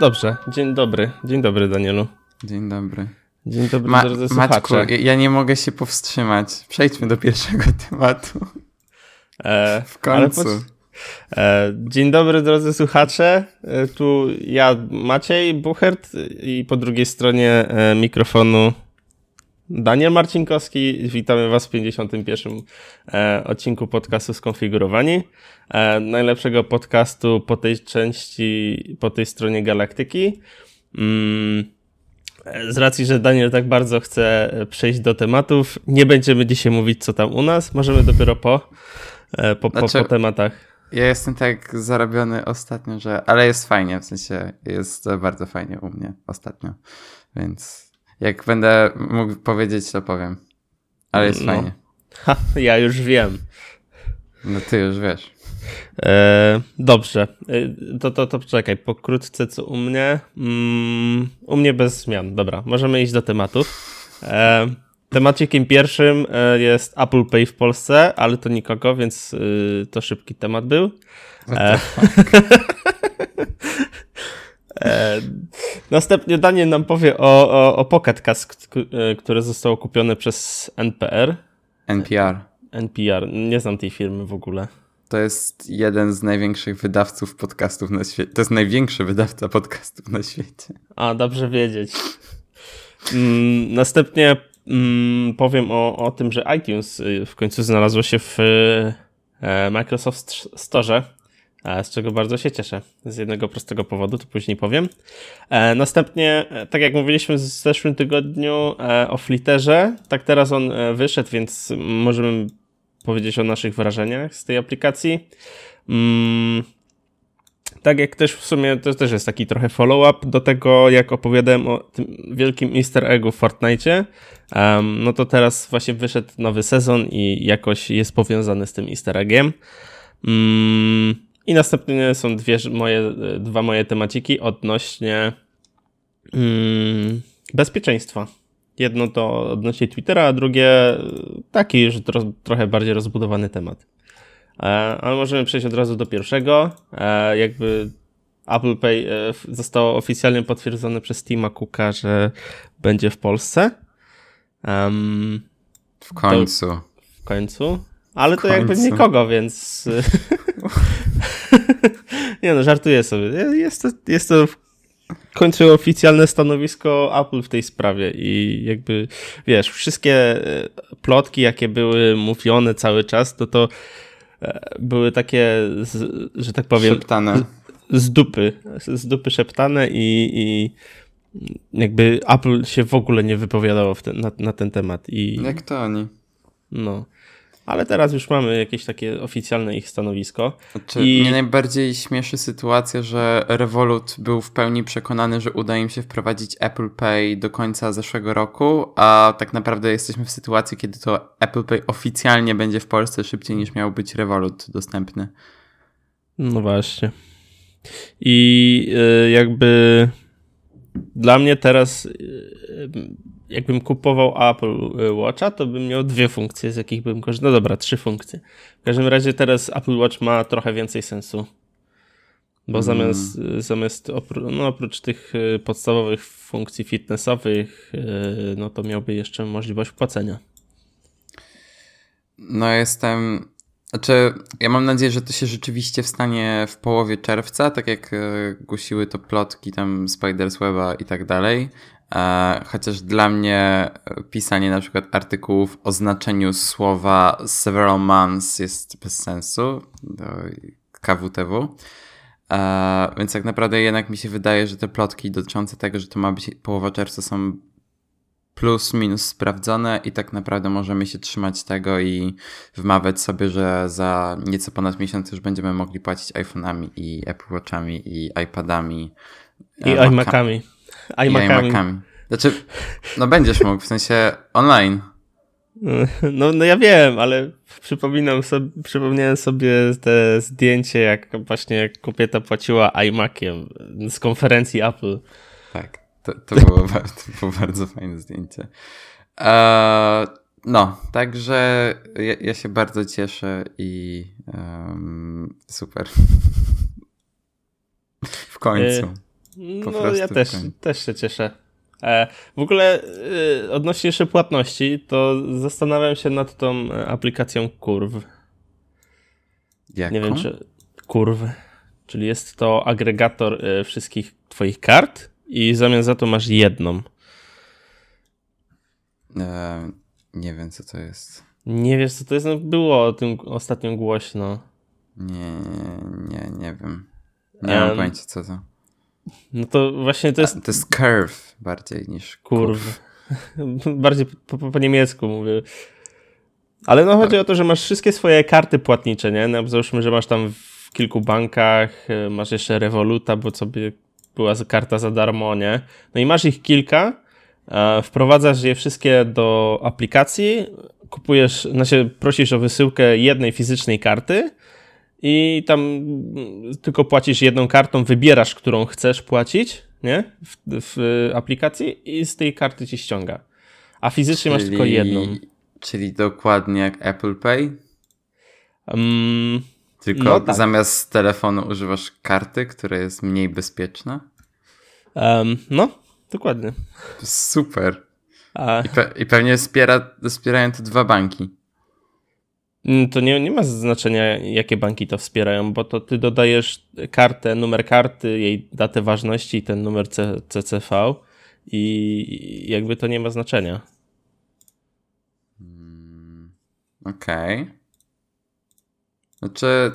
Dobrze, dzień dobry. Dzień dobry, Danielu. Dzień dobry. Dzień dobry, Ma drodzy Maćku, ja nie mogę się powstrzymać. Przejdźmy do pierwszego tematu. E, w końcu. E, dzień dobry, drodzy słuchacze. E, tu ja, Maciej Buchert i po drugiej stronie e, mikrofonu Daniel Marcinkowski. Witamy Was w 51. E, odcinku podcastu Skonfigurowani. E, najlepszego podcastu po tej części, po tej stronie galaktyki. Mm, z racji, że Daniel tak bardzo chce przejść do tematów, nie będziemy dzisiaj mówić, co tam u nas. Możemy dopiero po, e, po, po, znaczy, po tematach. Ja jestem tak zarobiony ostatnio, że. Ale jest fajnie, w sensie jest bardzo fajnie u mnie ostatnio. Więc jak będę mógł powiedzieć, to powiem. Ale jest no. fajnie. Ha, ja już wiem. No ty już wiesz. E, dobrze. E, to, to, to czekaj, pokrótce co u mnie. Mm, u mnie bez zmian. Dobra, możemy iść do tematów. E, temacikiem pierwszym e, jest Apple Pay w Polsce, ale to nikogo, więc y, to szybki temat był. E, E, następnie Daniel nam powie o, o, o Pocket Cast, e, które zostało kupione przez NPR. NPR. NPR. Nie znam tej firmy w ogóle. To jest jeden z największych wydawców podcastów na świecie. To jest największy wydawca podcastów na świecie. A, dobrze wiedzieć. Mm, następnie mm, powiem o, o tym, że iTunes y, w końcu znalazło się w e, Microsoft Store z czego bardzo się cieszę. Z jednego prostego powodu, to później powiem. E, następnie, e, tak jak mówiliśmy w zeszłym tygodniu e, o Flitterze, tak teraz on wyszedł, więc możemy powiedzieć o naszych wrażeniach z tej aplikacji. Mm, tak jak też w sumie to też jest taki trochę follow-up do tego, jak opowiadałem o tym wielkim easter eggu w Fortnite. Um, no to teraz właśnie wyszedł nowy sezon i jakoś jest powiązany z tym easter eggiem. Um, i następnie są dwie moje, dwa moje temaciki odnośnie mm, bezpieczeństwa. Jedno to odnośnie Twittera, a drugie taki już tro, trochę bardziej rozbudowany temat. E, ale możemy przejść od razu do pierwszego. E, jakby Apple Pay e, zostało oficjalnie potwierdzone przez Tima Cooka, że będzie w Polsce. Um, w końcu. w końcu. Ale to jakby nikogo, więc. nie no, żartuję sobie. Jest to, jest to w końcu oficjalne stanowisko Apple w tej sprawie i jakby, wiesz, wszystkie e, plotki, jakie były mówione cały czas, to to e, były takie, że tak powiem. Szeptane. Z dupy. Z dupy szeptane i, i jakby Apple się w ogóle nie wypowiadało ten, na, na ten temat. I, Jak to oni? No ale teraz już mamy jakieś takie oficjalne ich stanowisko. Znaczy, I... Mnie najbardziej śmieszy sytuacja, że Revolut był w pełni przekonany, że uda im się wprowadzić Apple Pay do końca zeszłego roku, a tak naprawdę jesteśmy w sytuacji, kiedy to Apple Pay oficjalnie będzie w Polsce szybciej niż miał być Revolut dostępny. No właśnie. I yy, jakby dla mnie teraz yy, jakbym kupował Apple Watcha, to bym miał dwie funkcje, z jakich bym korzystał. No dobra, trzy funkcje. W każdym razie teraz Apple Watch ma trochę więcej sensu. Bo zamiast, hmm. zamiast no oprócz tych y, podstawowych funkcji fitnessowych, y, no to miałby jeszcze możliwość płacenia. No jestem. Znaczy, ja mam nadzieję, że to się rzeczywiście wstanie w połowie czerwca, tak jak y, głosiły to plotki tam Spider's Weba i tak dalej. E, chociaż dla mnie pisanie na przykład artykułów o znaczeniu słowa several months jest bez sensu. KWTW. E, więc tak naprawdę jednak mi się wydaje, że te plotki dotyczące tego, że to ma być połowa czerwca są plus minus sprawdzone i tak naprawdę możemy się trzymać tego i wmawiać sobie, że za nieco ponad miesiąc już będziemy mogli płacić iPhone'ami i Apple Watchami i iPadami. I e, iMacami iMacami. iMacami. Znaczy, no będziesz mógł, w sensie online. No, no ja wiem, ale przypominam sobie, przypomniałem sobie te zdjęcie, jak właśnie kobieta płaciła iMaciem z konferencji Apple. Tak, to, to, było, to było bardzo fajne zdjęcie. Eee, no, także ja, ja, się bardzo cieszę i um, super. W końcu. E Po no, ja też, też się cieszę. E, w ogóle e, odnośnie jeszcze płatności, to zastanawiam się nad tą e, aplikacją Kurw. Jaką? Nie wiem, czy Kurw, czyli jest to agregator wszystkich twoich kart i w zamian za to masz jedną. E, nie wiem, co to jest. Nie wiesz, co to jest? No, było o tym ostatnio głośno. Nie, nie, nie wiem. Nie mam Em, pojęcia, co to. No to właśnie to jest To jest curve bardziej niż Kurw. Bardziej po, po, po niemiecku mówię. Ale no chodzi o to, że masz wszystkie swoje karty płatnicze, nie? No, załóżmy, że masz tam w kilku bankach, e, masz jeszcze Revoluta, bo sobie była karta za darmo, nie? No i masz ich kilka, wprowadzasz je wszystkie do aplikacji, kupujesz, znaczy prosisz o wysyłkę jednej fizycznej karty i tam mm, tylko płacisz jedną kartą, wybierasz, którą chcesz płacić, nie? W, w aplikacji i z tej karty ci ściąga. A fizycznie masz tylko jedną. Czyli dokładnie jak Apple Pay, Mm, tylko No tak. zamiast telefonu używasz karty, która jest mniej bezpieczna. em, no, dokładnie. Super. A, I, pe- i pewnie wspiera, wspierają to dwa banki. Mm, to nie, nie ma znaczenia, jakie banki to wspierają, bo to ty dodajesz kartę, numer karty, jej datę ważności i ten numer CCV i jakby to nie ma znaczenia. Okej. Znaczy,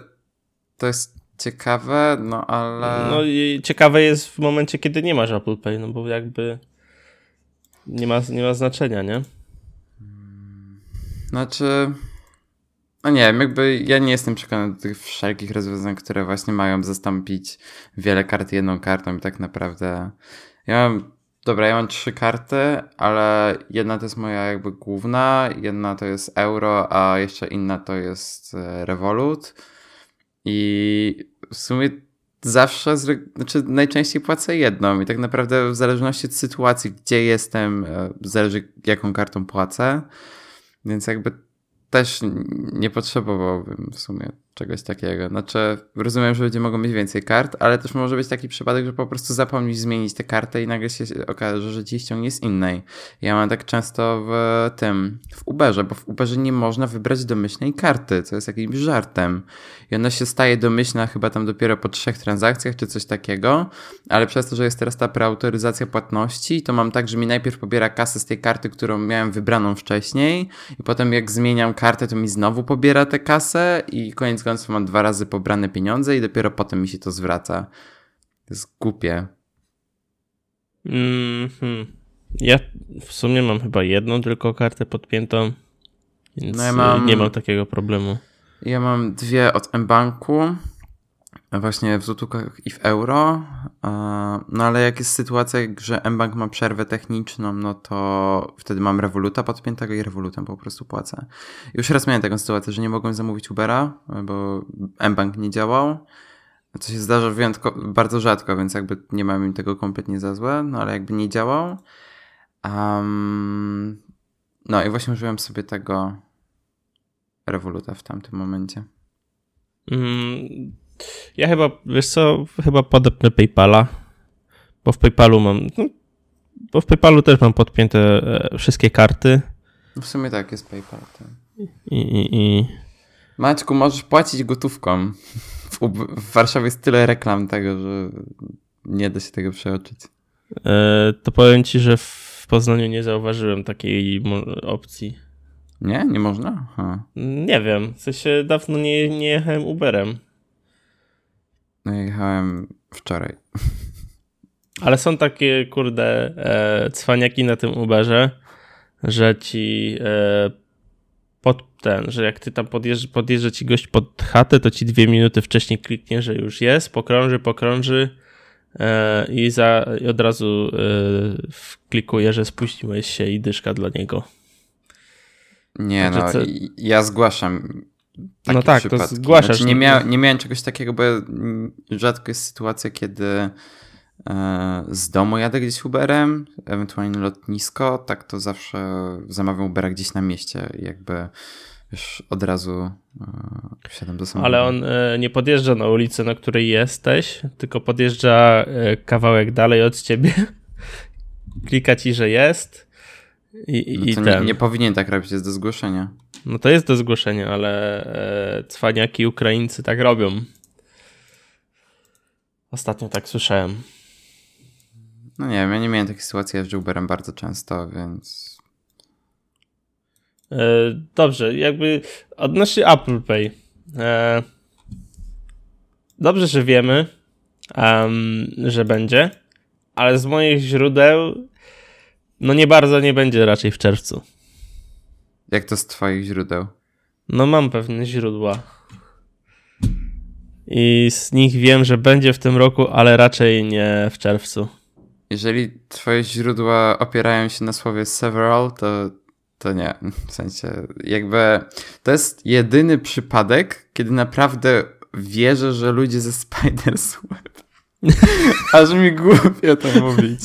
to jest ciekawe, no ale... No i ciekawe jest w momencie, kiedy nie masz Apple Pay, no bo jakby nie ma, nie ma znaczenia, nie? Znaczy, no nie wiem, jakby ja nie jestem przekonany do tych wszelkich rozwiązań, które właśnie mają zastąpić wiele kart jedną kartą i tak naprawdę ja mam, dobra, ja mam trzy karty, ale jedna to jest moja jakby główna, jedna to jest euro, a jeszcze inna to jest e, Revolut i w sumie zawsze, znaczy najczęściej płacę jedną i tak naprawdę w zależności od sytuacji, gdzie jestem, e, zależy jaką kartą płacę. Więc jakby też nie potrzebowałbym w sumie czegoś takiego. Znaczy, rozumiem, że ludzie mogą mieć więcej kart, ale też może być taki przypadek, że po prostu zapomnisz zmienić tę kartę i nagle się okaże, że ci ściągnie z innej. Ja mam tak często w tym, w Uberze, bo w Uberze nie można wybrać domyślnej karty, co jest jakimś żartem. I ona się staje domyślna chyba tam dopiero po trzech transakcjach czy coś takiego, ale przez to, że jest teraz ta preautoryzacja płatności, to mam tak, że mi najpierw pobiera kasę z tej karty, którą miałem wybraną wcześniej i potem jak zmieniam kartę, to mi znowu pobiera tę kasę i koniec końców mam dwa razy pobrane pieniądze i dopiero potem mi się to zwraca. To jest głupie. Mhm. Ja w sumie mam chyba jedną tylko kartę podpiętą, więc No ja mam- nie mam takiego problemu. Ja mam dwie od mBanku, właśnie w złotówkach i w euro. e, No ale jak jest sytuacja, że mBank ma przerwę techniczną, no to wtedy mam Revoluta podpiętego i Revolutem po prostu płacę. Już raz miałem taką sytuację, że nie mogłem zamówić Ubera, bo mBank nie działał. Co się zdarza wyjątko, bardzo rzadko, więc jakby nie mam im tego kompletnie za złe, no ale jakby nie działał. Am, no i właśnie użyłem sobie tego Revoluta w tamtym momencie. Mm, ja chyba, wiesz co, chyba podepnę PayPala, bo w PayPalu mam, no, bo w PayPalu też mam podpięte e, wszystkie karty w sumie tak, jest PayPal. Tak. i, i, i Maćku, możesz płacić gotówką. W, w Warszawie jest tyle reklam tego, że nie da się tego przeoczyć. e, to powiem ci, że w Poznaniu nie zauważyłem takiej opcji. Nie? Nie można? Ha. Nie wiem, w sensie dawno nie, nie jechałem Uberem. No jechałem wczoraj. Ale są takie, kurde, e, cwaniaki na tym Uberze, że ci e, pod ten, że jak ty tam podjeżdż, podjeżdża ci gość pod chatę, to ci dwie minuty wcześniej kliknie, że już jest, pokrąży, pokrąży e, i, za, i od razu e, wklikuje, że spuściłeś się i dyszka dla niego. Nie Także no, co- ja zgłaszam. Takie No tak, to przypadki. zgłaszasz. Znaczy, nie, mia- nie miałem czegoś takiego, bo rzadko jest sytuacja, kiedy e, z domu jadę gdzieś Uberem, ewentualnie lotnisko, tak to zawsze zamawiam Ubera gdzieś na mieście. Jakby już od razu yy, wsiadam do samochodu. Ale on y, nie podjeżdża na ulicę, na której jesteś, tylko podjeżdża y, kawałek dalej od ciebie, klika ci, że jest i, no i nie, nie, powinien tak robić, jest do zgłoszenia. No to jest do zgłoszenia, ale e, cwaniaki Ukraińcy tak robią. Ostatnio tak słyszałem. No nie wiem, ja nie miałem takiej sytuacji, jeżdżę Uberem bardzo często, więc... E, dobrze, jakby odnośnie Apple Pay. E, dobrze, że wiemy, um, że będzie, ale z moich źródeł no nie bardzo nie będzie raczej w czerwcu. Jak to z twoich źródeł? No mam pewne źródła. I z nich wiem, że będzie w tym roku, ale raczej nie w czerwcu. Jeżeli twoje źródła opierają się na słowie several, to, to nie. W sensie, jakby to jest jedyny przypadek, kiedy naprawdę wierzę, że ludzie ze Spider's Web. Aż mi głupio to mówić.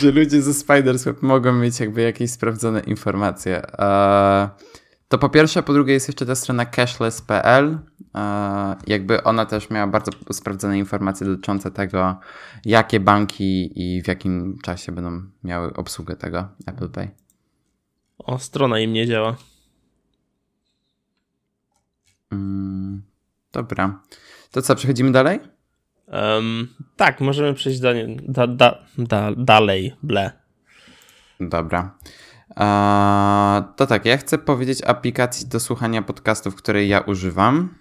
że ludzie ze Spider's Web mogą mieć jakby jakieś sprawdzone informacje. To po pierwsze, po drugie jest jeszcze ta strona cashless.pl. Jakby ona też miała bardzo sprawdzone informacje dotyczące tego, jakie banki i w jakim czasie będą miały obsługę tego Apple Pay. O, strona im nie działa. Mm, dobra. To co, przechodzimy dalej? Um, tak, możemy przejść do, da, da, da, dalej, ble. Dobra. Eee, to tak, ja chcę powiedzieć aplikacji do słuchania podcastów, której ja używam.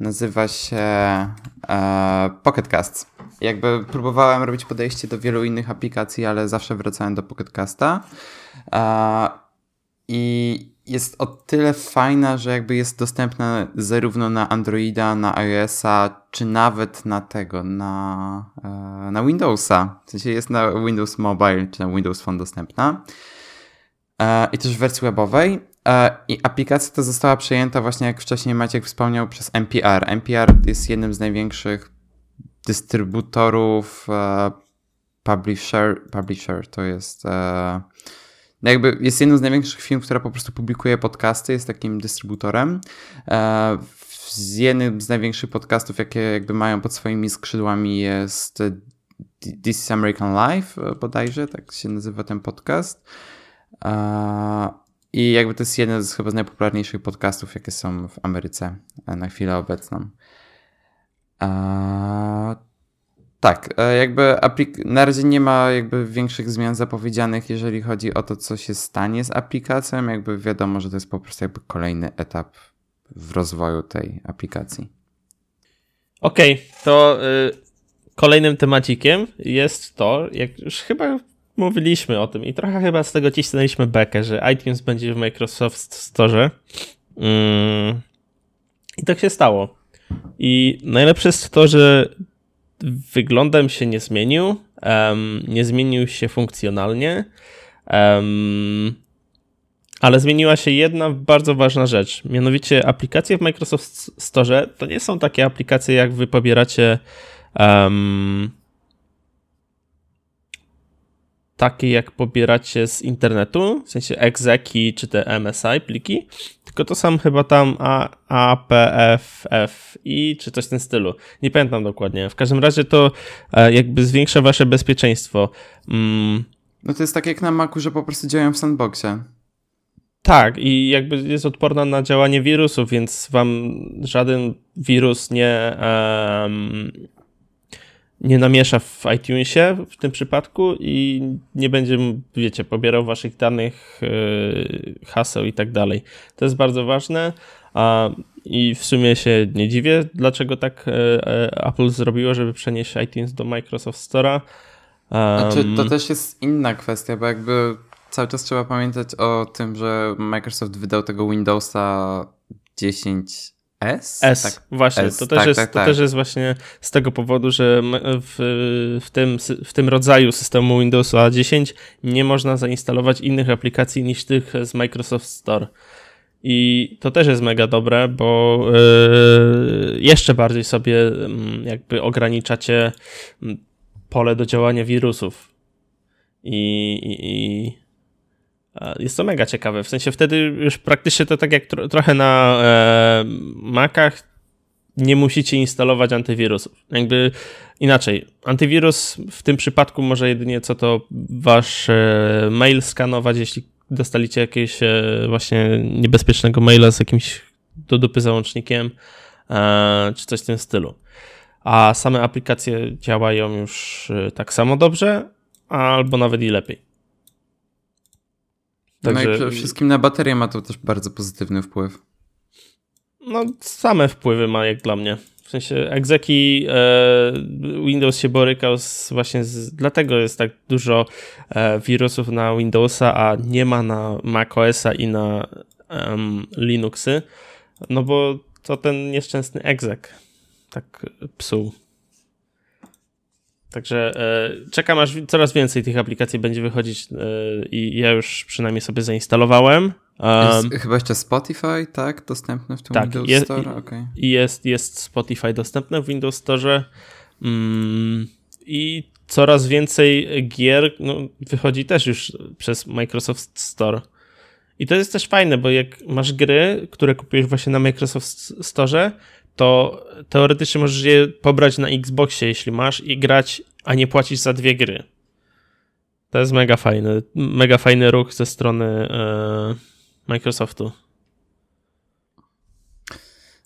Nazywa się e, Pocket Casts. Jakby próbowałem robić podejście do wielu innych aplikacji, ale zawsze wracałem do Pocket Casta. E, I jest o tyle fajna, że jakby jest dostępna zarówno na Androida, na iOS-a, czy nawet na tego, na, e, na Windowsa. W sensie jest na Windows Mobile, czy na Windows Phone dostępna. E, I też w wersji webowej. E, I aplikacja ta została przejęta właśnie, jak wcześniej Maciek wspomniał, przez NPR. NPR jest jednym z największych dystrybutorów publisher, publisher to jest jakby jest jedną z największych firm, która po prostu publikuje podcasty, jest takim dystrybutorem. E, z jednym z największych podcastów, jakie jakby mają pod swoimi skrzydłami jest This is American Life e, bodajże, tak się nazywa ten podcast. E, I jakby to jest jeden z chyba z najpopularniejszych podcastów, jakie są w Ameryce na chwilę obecną. Tak, e, jakby na razie nie ma jakby większych zmian zapowiedzianych, jeżeli chodzi o to, co się stanie z aplikacją. Jakby wiadomo, że to jest po prostu jakby kolejny etap w rozwoju tej aplikacji. Okej, okay, to y, kolejnym temacikiem jest to, jak już chyba mówiliśmy o tym i trochę chyba z tego cisnęliśmy bekę, że iTunes będzie w Microsoft Store. Mm, I tak się stało. I najlepsze jest to, że wyglądem się nie zmienił, um, nie zmienił się funkcjonalnie, um, ale zmieniła się jedna bardzo ważna rzecz. Mianowicie aplikacje w Microsoft Store to nie są takie aplikacje, jak wy pobieracie um, takie jak pobieracie z internetu, w sensie exeki czy te MSI pliki, tylko to są chyba tam A, APFFI czy coś w tym stylu. Nie pamiętam dokładnie. W każdym razie to e, jakby zwiększa wasze bezpieczeństwo. Mm. No to jest tak jak na Macu, że po prostu działają w sandboxie. Tak, i jakby jest odporna na działanie wirusów, więc wam żaden wirus nie, um, nie namiesza w iTunesie w tym przypadku i nie będzie, wiecie, pobierał waszych danych, yy, haseł i tak dalej. To jest bardzo ważne a, i w sumie się nie dziwię, dlaczego tak yy, Apple zrobiło, żeby przenieść iTunes do Microsoft Store'a. Um, znaczy, to też jest inna kwestia, bo jakby cały czas trzeba pamiętać o tym, że Microsoft wydał tego Windowsa 10 S? S, tak. właśnie. S, to, też tak, jest, tak, to tak. też jest właśnie z tego powodu, że w, w, tym, w tym rodzaju systemu Windowsa 10 nie można zainstalować innych aplikacji niż tych z Microsoft Store. I to też jest mega dobre, bo yy, jeszcze bardziej sobie yy, jakby ograniczacie pole do działania wirusów. I, i, Jest to mega ciekawe. W sensie wtedy już praktycznie to tak jak tro trochę na e, Macach nie musicie instalować antywirusów. Jakby inaczej, antywirus w tym przypadku może jedynie co to wasz e, mail skanować, jeśli dostaliście jakiegoś e, właśnie niebezpiecznego maila z jakimś do dupy załącznikiem, e, czy coś w tym stylu. A same aplikacje działają już e, tak samo dobrze, albo nawet i lepiej. Także... No i przede wszystkim na baterię ma to też bardzo pozytywny wpływ. No, same wpływy ma jak dla mnie. W sensie egzeki e, Windows się borykał z, właśnie z, dlatego jest tak dużo e, wirusów na Windowsa, a nie ma na macOSa i na um, Linuxy, no bo to ten nieszczęsny egzek tak psuł. Także e, czekam aż coraz więcej tych aplikacji będzie wychodzić e, i ja już przynajmniej sobie zainstalowałem. Um, jest chyba jeszcze Spotify, tak? Dostępny w tym tak, Windows jest, Store? Okay. Jest, jest Spotify dostępne w Windows Store. Mm, I coraz więcej gier no, wychodzi też już przez Microsoft Store. I to jest też fajne, bo jak masz gry, które kupujesz właśnie na Microsoft Store, to teoretycznie możesz je pobrać na Xboxie, jeśli masz, i grać, a nie płacić za dwie gry. To jest mega fajny, mega fajny ruch ze strony e, Microsoftu.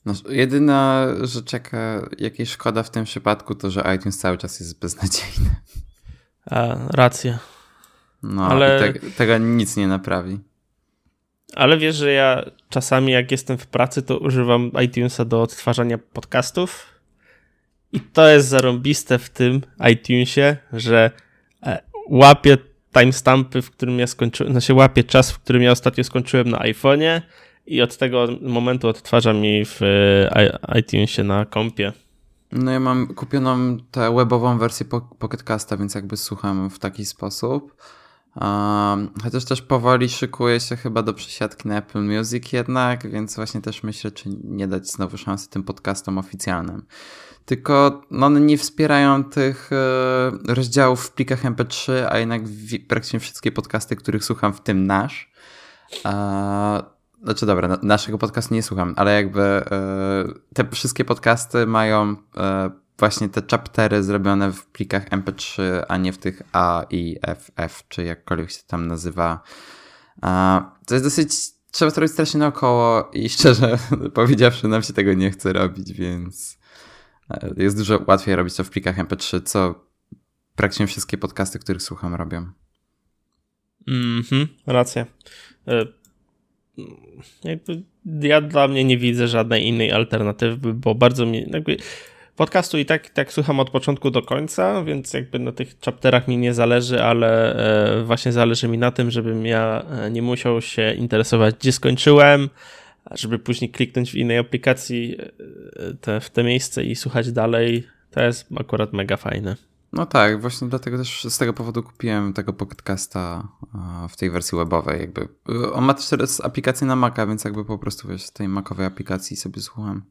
No, jedyna rzecz, jaka, jakiej szkoda w tym przypadku, to że iTunes cały czas jest beznadziejny. A, racja. No, ale te, tego nic nie naprawi. Ale wiesz, że ja czasami jak jestem w pracy, to używam iTunesa do odtwarzania podcastów. I to jest zarąbiste w tym iTunesie, że e, łapię timestampy, w którym ja skończyłem, znaczy łapię czas, w którym ja ostatnio skończyłem na iPhone'ie i od tego momentu odtwarza mi w e, iTunesie na kompie. No ja mam kupioną tę webową wersję Pocketcasta, więc jakby słucham w taki sposób. Chociaż też powoli szykuje się chyba do przesiadki na Apple Music jednak, więc właśnie też myślę, czy nie dać znowu szansy tym podcastom oficjalnym. Tylko no, one nie wspierają tych e, rozdziałów w plikach MP3, a jednak w, praktycznie wszystkie podcasty, których słucham, w tym nasz. E, znaczy dobra, naszego podcastu nie słucham, ale jakby e, te wszystkie podcasty mają właśnie te chaptery zrobione w plikach MP3, a nie w tych A, I, F, F, czy jakkolwiek się tam nazywa. To jest dosyć, trzeba to robić strasznie naokoło i szczerze powiedziawszy, nam się tego nie chce robić, więc e, jest dużo łatwiej robić to w plikach MP3, co praktycznie wszystkie podcasty, których słucham, robią. Mhm, racja. E, jakby ja dla mnie nie widzę żadnej innej alternatywy, bo bardzo mi jakby Podcastu i tak, tak słucham od początku do końca, więc jakby na tych chapterach mi nie zależy, ale e, właśnie zależy mi na tym, żebym ja e, nie musiał się interesować, gdzie skończyłem, żeby później kliknąć w innej aplikacji e, te, w te miejsce i słuchać dalej. To jest akurat mega fajne. No tak, właśnie dlatego też z tego powodu kupiłem tego podcasta w tej wersji webowej. Jakby. On ma też teraz aplikację na Maca, więc jakby po prostu wiesz, z tej macowej aplikacji sobie słucham.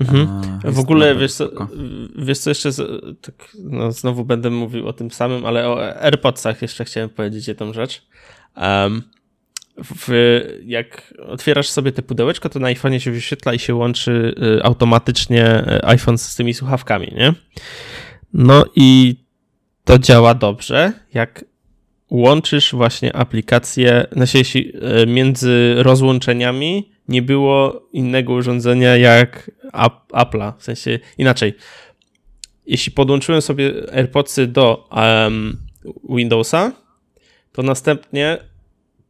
Mhm. w ogóle wiesz co, wiesz co jeszcze, tak, no znowu będę mówił o tym samym, ale o AirPodsach jeszcze chciałem powiedzieć jedną rzecz. Um, w, jak otwierasz sobie te pudełeczko, to na iPhone'ie się wyświetla i się łączy y, automatycznie y, iPhone z tymi słuchawkami, nie? No i to działa dobrze, jak łączysz właśnie aplikację, znaczy jeśli y, między rozłączeniami nie było innego urządzenia jak Apple'a. W sensie inaczej. Jeśli podłączyłem sobie AirPodsy do um, Windowsa, to następnie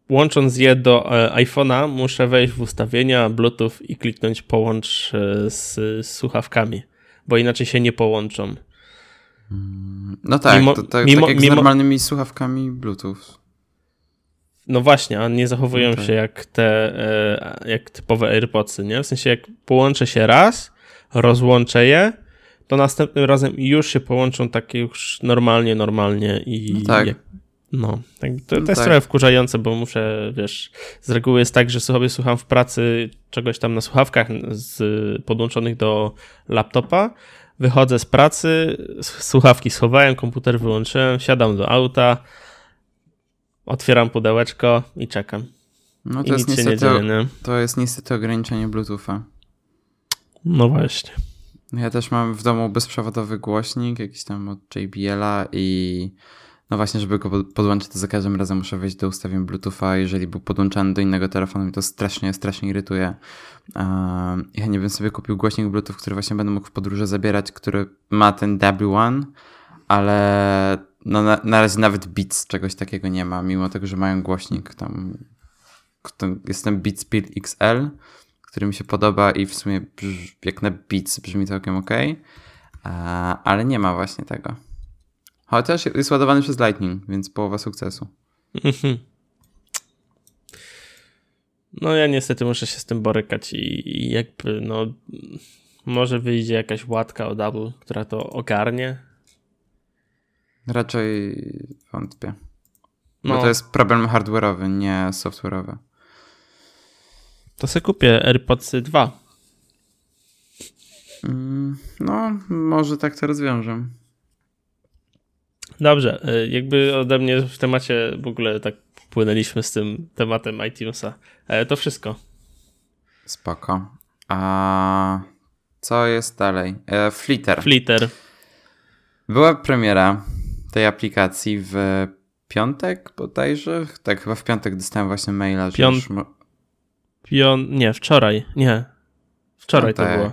łącząc je do e, iPhone'a, muszę wejść w ustawienia Bluetooth i kliknąć połącz e, z, z słuchawkami, bo inaczej się nie połączą. No tak, mimo, to, to, mimo, tak jak z mimo, normalnymi słuchawkami Bluetooth. No właśnie, a nie zachowują okay. się jak te e, jak typowe AirPodsy, nie? W sensie jak połączę się raz, rozłączę je, to następnym razem już się połączą takie już normalnie, normalnie i no tak. Jak, no, tak, to, to jest tak. trochę wkurzające, bo muszę, wiesz, z reguły jest tak, że sobie słucham w pracy czegoś tam na słuchawkach z, podłączonych do laptopa, wychodzę z pracy, słuchawki schowałem, komputer wyłączyłem, siadam do auta, otwieram pudełeczko i czekam. No to I jest nic się nie niestety, dzieje, nie? to jest niestety ograniczenie Bluetootha. No właśnie. Ja też mam w domu bezprzewodowy głośnik, jakiś tam od JBL-a i no właśnie, żeby go pod- podłączyć, to za każdym razem muszę wejść do ustawień Bluetootha. Jeżeli był podłączany do innego telefonu, mi to strasznie, strasznie irytuje. Um, ja nie bym sobie kupił głośnik Bluetooth, który właśnie będę mógł w podróży zabierać, który ma ten W1, ale no na, na razie nawet Beats czegoś takiego nie ma, mimo tego, że mają głośnik tam. ten- Jest ten Beats Pill XL, który mi się podoba i w sumie jak na Beats brzmi całkiem ok, ale nie ma właśnie tego. Chociaż jest ładowany przez Lightning, więc połowa sukcesu. Mhm. No ja niestety muszę się z tym borykać i, i jakby no może wyjdzie jakaś łatka od Apple, która to ogarnie. Raczej wątpię. No Bo to jest problem hardware'owy, nie software'owy. to sobie kupię AirPodsy 2. Mm, No, może tak to rozwiążę. Dobrze, y, jakby ode mnie w temacie w ogóle tak płynęliśmy z tym tematem iTunesa. E, To wszystko. Spoko. A co jest dalej? E, Flitter. Flitter. Była premiera tej aplikacji w piątek bodajże? Tak, chyba w piątek dostałem właśnie maila, że Piąt- już. Nie, wczoraj. Nie. Wczoraj to piątek. było.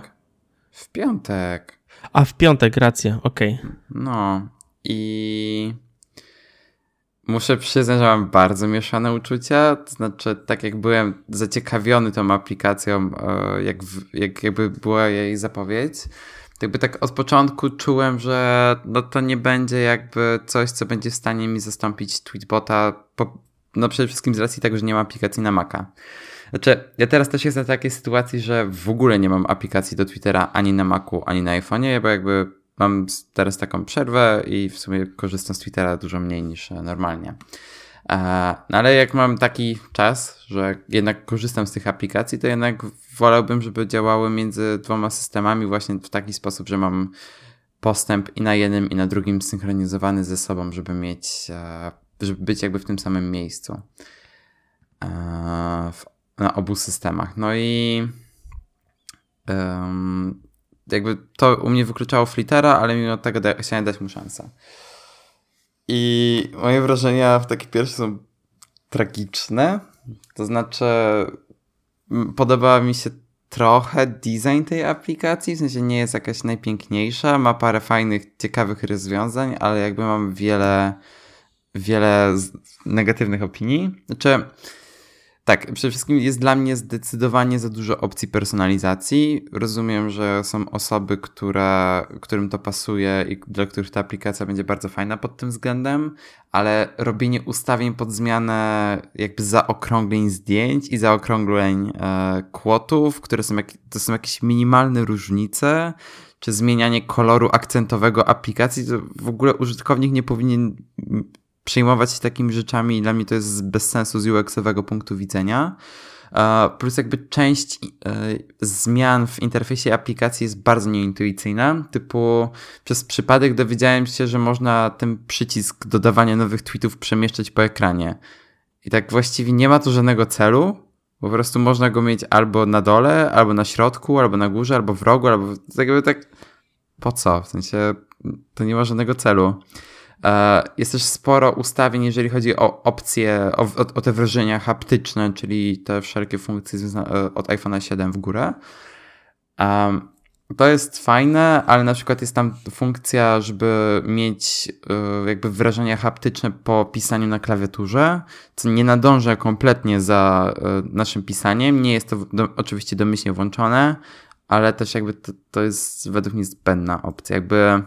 W piątek. A w piątek, racja, okej. No i muszę przyznać, że mam bardzo mieszane uczucia. To znaczy, tak jak byłem zaciekawiony tą aplikacją, e, jak, w, jak jakby była jej zapowiedź, to jakby tak od początku czułem, że no to nie będzie jakby coś, co będzie w stanie mi zastąpić Tweetbota, po, no przede wszystkim z racji tego, że nie ma aplikacji na Maca. Znaczy, ja teraz też jestem w takiej sytuacji, że w ogóle nie mam aplikacji do Twittera ani na Macu, ani na iPhone'ie, bo jakby mam teraz taką przerwę i w sumie korzystam z Twittera dużo mniej niż e, normalnie. No ale jak mam taki czas, że jednak korzystam z tych aplikacji, to jednak wolałbym, żeby działały między dwoma systemami właśnie w taki sposób, że mam postęp i na jednym, i na drugim synchronizowany ze sobą, żeby mieć, e, żeby być jakby w tym samym miejscu. E, w, na obu systemach. No i em, jakby to u mnie wykluczało Flittera, ale mimo tego da, chciałem dać mu szansę. I moje wrażenia w takie pierwsze są tragiczne. To znaczy, podoba mi się trochę design tej aplikacji, w sensie nie jest jakaś najpiękniejsza, ma parę fajnych, ciekawych rozwiązań, ale jakby mam wiele, wiele negatywnych opinii. Znaczy, tak, przede wszystkim jest dla mnie zdecydowanie za dużo opcji personalizacji. Rozumiem, że są osoby, które, którym to pasuje i dla których ta aplikacja będzie bardzo fajna pod tym względem, ale robienie ustawień pod zmianę jakby zaokrągleń zdjęć i zaokrągleń e, kłotów, które są, jak, to są jakieś minimalne różnice, czy zmienianie koloru akcentowego aplikacji, to w ogóle użytkownik nie powinien przejmować się takimi rzeczami dla mnie to jest bez sensu z UX-owego punktu widzenia. Plus jakby część e, zmian w interfejsie aplikacji jest bardzo nieintuicyjna. Typu przez przypadek dowiedziałem się, że można ten przycisk dodawania nowych tweetów przemieszczać po ekranie. I tak właściwie nie ma tu żadnego celu. Po prostu można go mieć albo na dole, albo na środku, albo na górze, albo w rogu, albo tak jakby tak po co? W sensie to nie ma żadnego celu. E, Jest też sporo ustawień, jeżeli chodzi o opcje, o, o, o te wrażenia haptyczne, czyli te wszelkie funkcje e, od iPhone'a 7 w górę. To jest fajne, ale na przykład jest tam funkcja, żeby mieć e, jakby wrażenia haptyczne po pisaniu na klawiaturze, co nie nadąża kompletnie za naszym pisaniem. Nie jest to do, oczywiście domyślnie włączone, ale też jakby to, to jest według mnie zbędna opcja. Jakby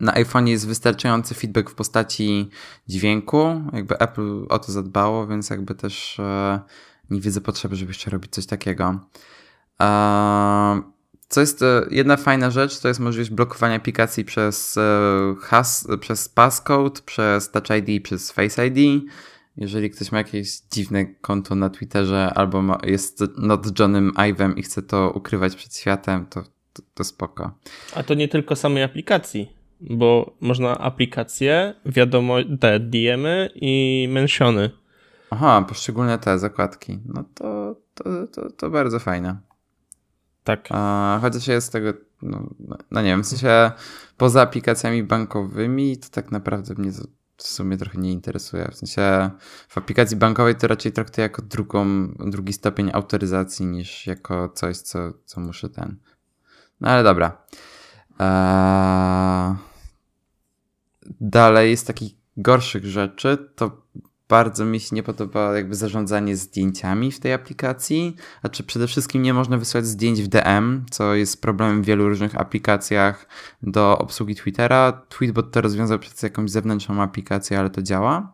na iPhone jest wystarczający feedback w postaci dźwięku. Jakby Apple o to zadbało, więc jakby też e, nie widzę potrzeby, żeby jeszcze robić coś takiego. E, co jest e, jedna fajna rzecz, to jest możliwość blokowania aplikacji przez has, przez passcode, przez Touch ID, przez Face ID. Jeżeli ktoś ma jakieś dziwne konto na Twitterze albo ma, jest not Johnem Ive'em i chce to ukrywać przed światem, to, to, to spoko. A to nie tylko samej aplikacji. Bo można aplikacje, wiadomo, te DMy i mensiony. Aha, poszczególne te zakładki. No to, to, to, to bardzo fajne. Tak. A, chociaż jest tego, no, no nie wiem, w sensie poza aplikacjami bankowymi to tak naprawdę mnie to w sumie trochę nie interesuje. W sensie w aplikacji bankowej to raczej traktuję jako drugą, drugi stopień autoryzacji niż jako coś, co, co muszę ten. No ale dobra. Eee... Dalej z takich gorszych rzeczy to bardzo mi się nie podoba jakby zarządzanie zdjęciami w tej aplikacji. Znaczy przede wszystkim nie można wysłać zdjęć w DM, co jest problemem w wielu różnych aplikacjach do obsługi Twittera. Tweetbot to rozwiązał przez jakąś zewnętrzną aplikację, ale to działa.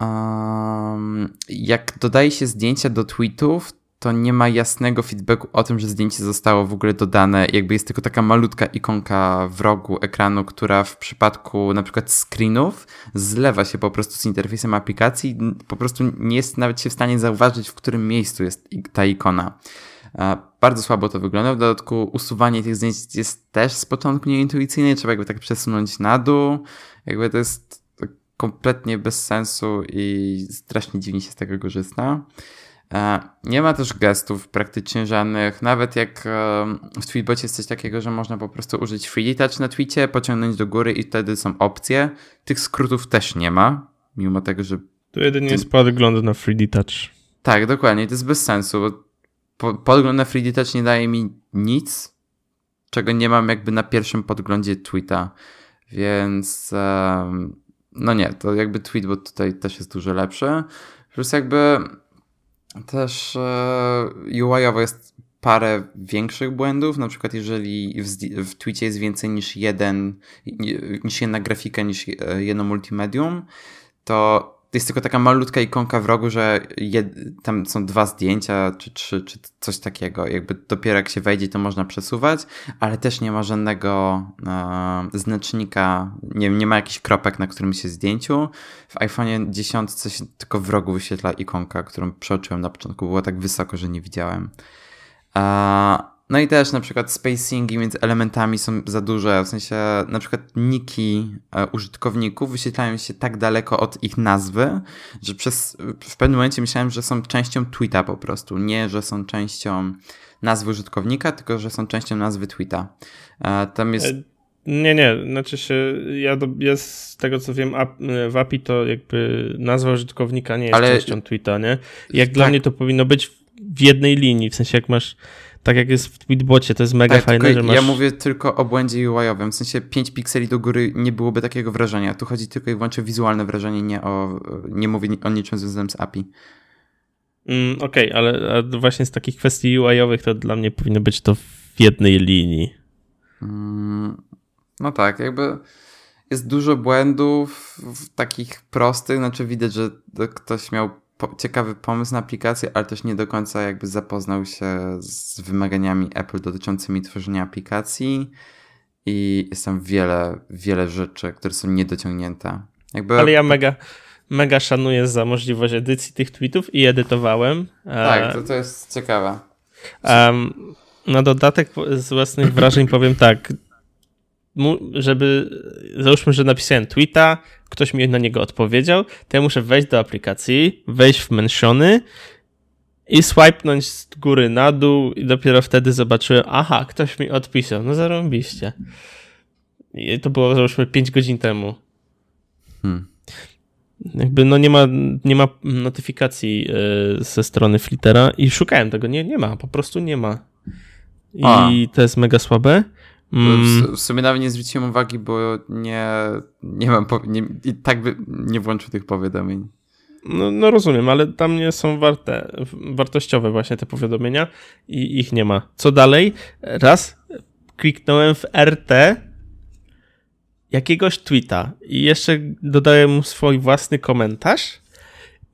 Um, jak dodaje się zdjęcia do tweetów, to nie ma jasnego feedbacku o tym, że zdjęcie zostało w ogóle dodane. Jakby jest tylko taka malutka ikonka w rogu ekranu, która w przypadku na przykład screenów zlewa się po prostu z interfejsem aplikacji. Po prostu nie jest nawet się w stanie zauważyć, w którym miejscu jest ta ikona. Bardzo słabo to wygląda. W dodatku usuwanie tych zdjęć jest też z początku nieintuicyjne. Trzeba jakby tak przesunąć na dół. Jakby to jest kompletnie bez sensu i strasznie dziwnie się z tego korzysta. E, nie ma też gestów praktycznie żadnych. Nawet jak e, w Tweetbocie jest coś takiego, że można po prostu użyć Free Touch na Tweetie, pociągnąć do góry i wtedy są opcje. Tych skrótów też nie ma, mimo tego, że... To jedynie jest podgląd na Free Touch. Tak, dokładnie. To jest bez sensu, bo podgląd na Free Touch nie daje mi nic, czego nie mam jakby na pierwszym podglądzie tweeta. Więc no nie, to jakby Tweetbot tutaj też jest dużo lepszy. Plus jakby też e, UI-owo jest parę większych błędów, na przykład jeżeli w, w jest więcej niż jeden, niż jedna grafika, niż e, jedno multimedium, to jest tylko taka malutka ikonka w rogu, że jed, tam są dwa zdjęcia, czy trzy, czy coś takiego. Jakby dopiero jak się wejdzie, to można przesuwać, ale też nie ma żadnego e, znacznika, nie, nie ma jakichś kropek na którym się zdjęciu. W iPhone 10 się tylko w rogu wyświetla ikonka, którą przeoczyłem na początku. Było tak wysoko, że nie widziałem. E, no i też na przykład spacingi między elementami są za duże, w sensie na przykład niki e, użytkowników wyświetlają się tak daleko od ich nazwy, że przez, w pewnym momencie myślałem, że są częścią tweeta po prostu, nie, że są częścią nazwy użytkownika, tylko że są częścią nazwy tweeta. E, tam jest... E, nie, nie, znaczy się, ja, do, ja z tego co wiem, w API to jakby nazwa użytkownika nie jest Ale... częścią tweeta, nie? Jak tak. dla mnie to powinno być w jednej linii, w sensie jak masz tak jak jest w Tweetbocie, to jest mega tak, fajne, że masz... Ja mówię tylko o błędzie UI-owym, w sensie 5 pikseli do góry nie byłoby takiego wrażenia. Tu chodzi tylko i wyłącznie o wizualne wrażenie, nie o... nie mówię o niczym związanym z API. Mm, Okej, okay, ale właśnie z takich kwestii UI-owych to dla mnie powinno być to w jednej linii. Mm, no tak, jakby jest dużo błędów takich prostych, znaczy widać, że ktoś miał ciekawy pomysł na aplikację, ale też nie do końca jakby zapoznał się z wymaganiami Apple dotyczącymi tworzenia aplikacji i jest tam wiele, wiele rzeczy, które są niedociągnięte. Jakby... Ale ja mega, mega szanuję za możliwość edycji tych tweetów i edytowałem. Tak, to, to jest ciekawe. Um, na dodatek z własnych wrażeń powiem tak, żeby, załóżmy, że napisałem tweeta, ktoś mi na niego odpowiedział, to ja muszę wejść do aplikacji, wejść w mensiony i swipenąć z góry na dół i dopiero wtedy zobaczyłem, aha, ktoś mi odpisał, no zarąbiście. I to było załóżmy 5 godzin temu. Hmm. Jakby no nie ma, nie ma notyfikacji yy, ze strony Flittera i szukałem tego, nie, nie ma, po prostu nie ma. I A. to jest mega słabe. Mm. W, sumie nawet nie zwróciłem uwagi, bo nie, nie mam, nie, i tak by nie włączył tych powiadomień. No, no, rozumiem, ale tam nie są warte, wartościowe właśnie te powiadomienia i ich nie ma. Co dalej? Raz kliknąłem w RT jakiegoś tweeta i jeszcze dodałem mu swój własny komentarz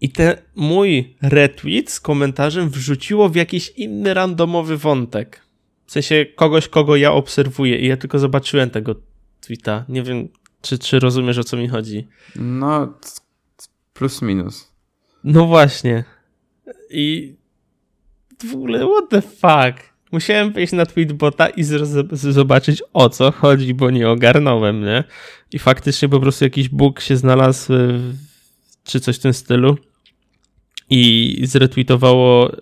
i ten mój retweet z komentarzem wrzuciło w jakiś inny randomowy wątek. W sensie kogoś, kogo ja obserwuję i ja tylko zobaczyłem tego tweeta. Nie wiem, czy, czy rozumiesz, o co mi chodzi. No, plus minus. No właśnie. I w ogóle, what the fuck? musiałem wejść na Tweetbota i zobaczyć o co chodzi, bo nie ogarnąłem, nie? I faktycznie po prostu jakiś bóg się znalazł, czy coś w tym stylu i zretweetowało e,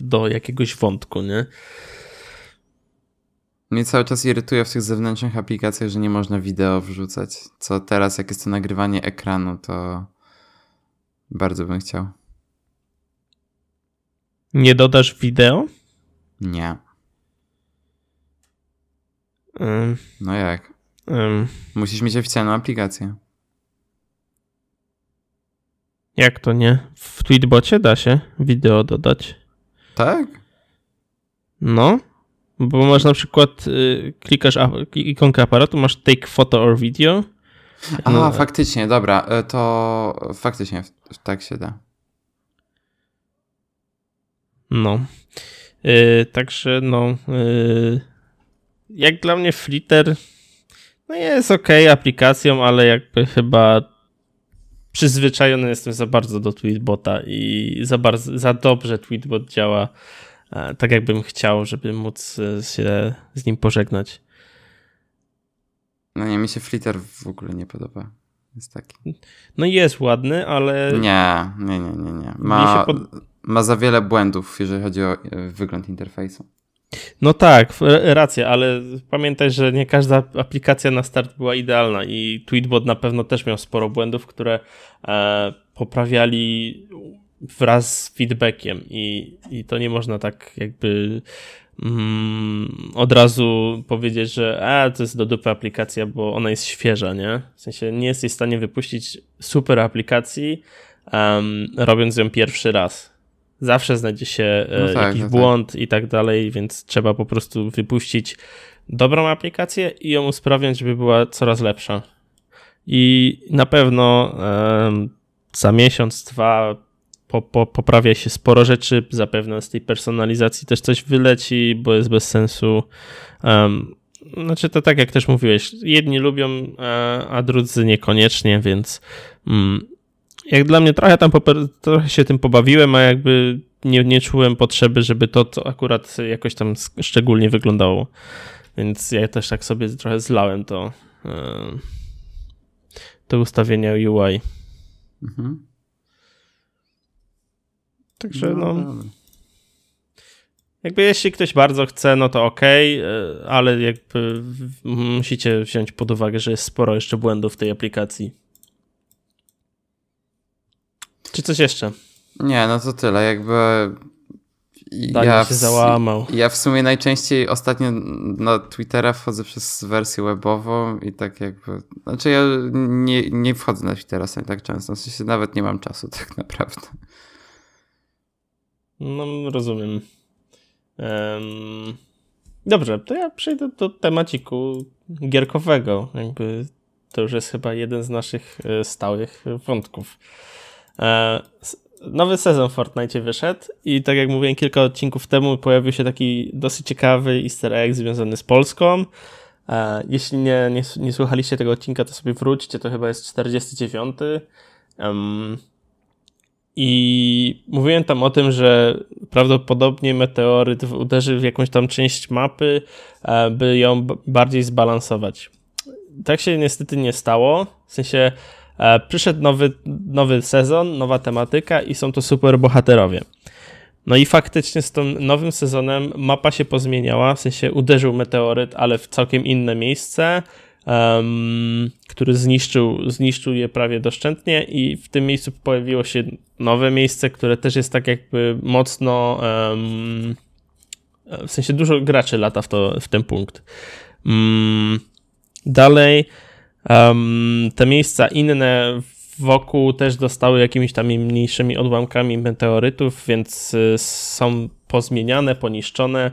do jakiegoś wątku, nie? Mnie cały czas irytuje w tych zewnętrznych aplikacjach, że nie można wideo wrzucać. Co teraz, jak jest to nagrywanie ekranu, to bardzo bym chciał. Nie dodasz wideo? Nie. Um, no jak? Um, Musisz mieć oficjalną aplikację. Jak to nie? W Tweetbocie da się wideo dodać. Tak? No. Bo masz na przykład, y, klikasz ikonkę aparatu, masz take photo or video. A, no, faktycznie, dobra, e, to faktycznie tak się da. No. Yy, także no. Yy, jak dla mnie Flitter no jest ok aplikacją, ale jakby chyba przyzwyczajony jestem za bardzo do Tweetbota i za, bardzo, za dobrze Tweetbot działa tak jakbym chciał, żeby móc e, się z nim pożegnać. No nie, mi się Flitter w ogóle nie podoba. Jest taki. No jest ładny, ale... Nie, nie, nie, nie. nie. Ma, pod... ma za wiele błędów, jeżeli chodzi o e, wygląd interfejsu. No tak, racja, ale pamiętaj, że nie każda aplikacja na start była idealna i Tweetbot na pewno też miał sporo błędów, które e, poprawiali wraz z feedbackiem i, i to nie można tak jakby mm, od razu powiedzieć, że a, to jest do dupy aplikacja, bo ona jest świeża, nie? W sensie nie jesteś w stanie wypuścić super aplikacji, um, robiąc ją pierwszy raz. Zawsze znajdzie się e, no tak, jakiś no błąd tak. i tak dalej, więc trzeba po prostu wypuścić dobrą aplikację i ją usprawiać, żeby była coraz lepsza. I na pewno um, za miesiąc, dwa po, po, poprawia się sporo rzeczy, zapewne z tej personalizacji też coś wyleci, bo jest bez sensu. Um, znaczy to tak jak też mówiłeś, jedni lubią, a, a drudzy niekoniecznie, więc um, jak dla mnie trochę tam trochę się tym pobawiłem, a jakby nie, nie czułem potrzeby, żeby to, to akurat jakoś tam szczególnie wyglądało. Więc ja też tak sobie trochę zlałem to, te ustawienia UI. Mhm. Także no. no jakby jeśli ktoś bardzo chce, no to ok, ale jakby musicie wziąć pod uwagę, że jest sporo jeszcze błędów w tej aplikacji. Czy coś jeszcze? Nie, no to tyle. Jakby Daniel ja się załamał. Ja w sumie najczęściej ostatnio na Twittera wchodzę przez wersję webową i tak jakby. Znaczy ja nie, nie wchodzę na Twittera tak często. W sensie nawet nie mam czasu tak naprawdę. No, rozumiem. Um, dobrze, to ja przejdę do temaciku gierkowego. Jakby to już jest chyba jeden z naszych e, stałych wątków. E, nowy sezon w Fortnite wyszedł i tak jak mówiłem kilka odcinków temu pojawił się taki dosyć ciekawy easter egg związany z Polską. E, jeśli nie, nie, nie słuchaliście tego odcinka, to sobie wróćcie, to chyba jest 49. Um, i mówiłem tam o tym, że prawdopodobnie meteoryt uderzy w jakąś tam część mapy, e, by ją bardziej zbalansować. Tak się niestety nie stało. W sensie e, przyszedł nowy, nowy sezon, nowa tematyka i są to super bohaterowie. No i faktycznie z tym nowym sezonem mapa się pozmieniała, w sensie uderzył meteoryt, ale w całkiem inne miejsce um, który zniszczył, zniszczył je prawie doszczętnie i w tym miejscu pojawiło się nowe miejsce, które też jest tak jakby mocno um, w sensie dużo graczy lata w, to, w ten punkt. Um, dalej te miejsca inne wokół też dostały jakimiś tam mniejszymi odłamkami meteorytów, więc y, są pozmieniane, poniszczone.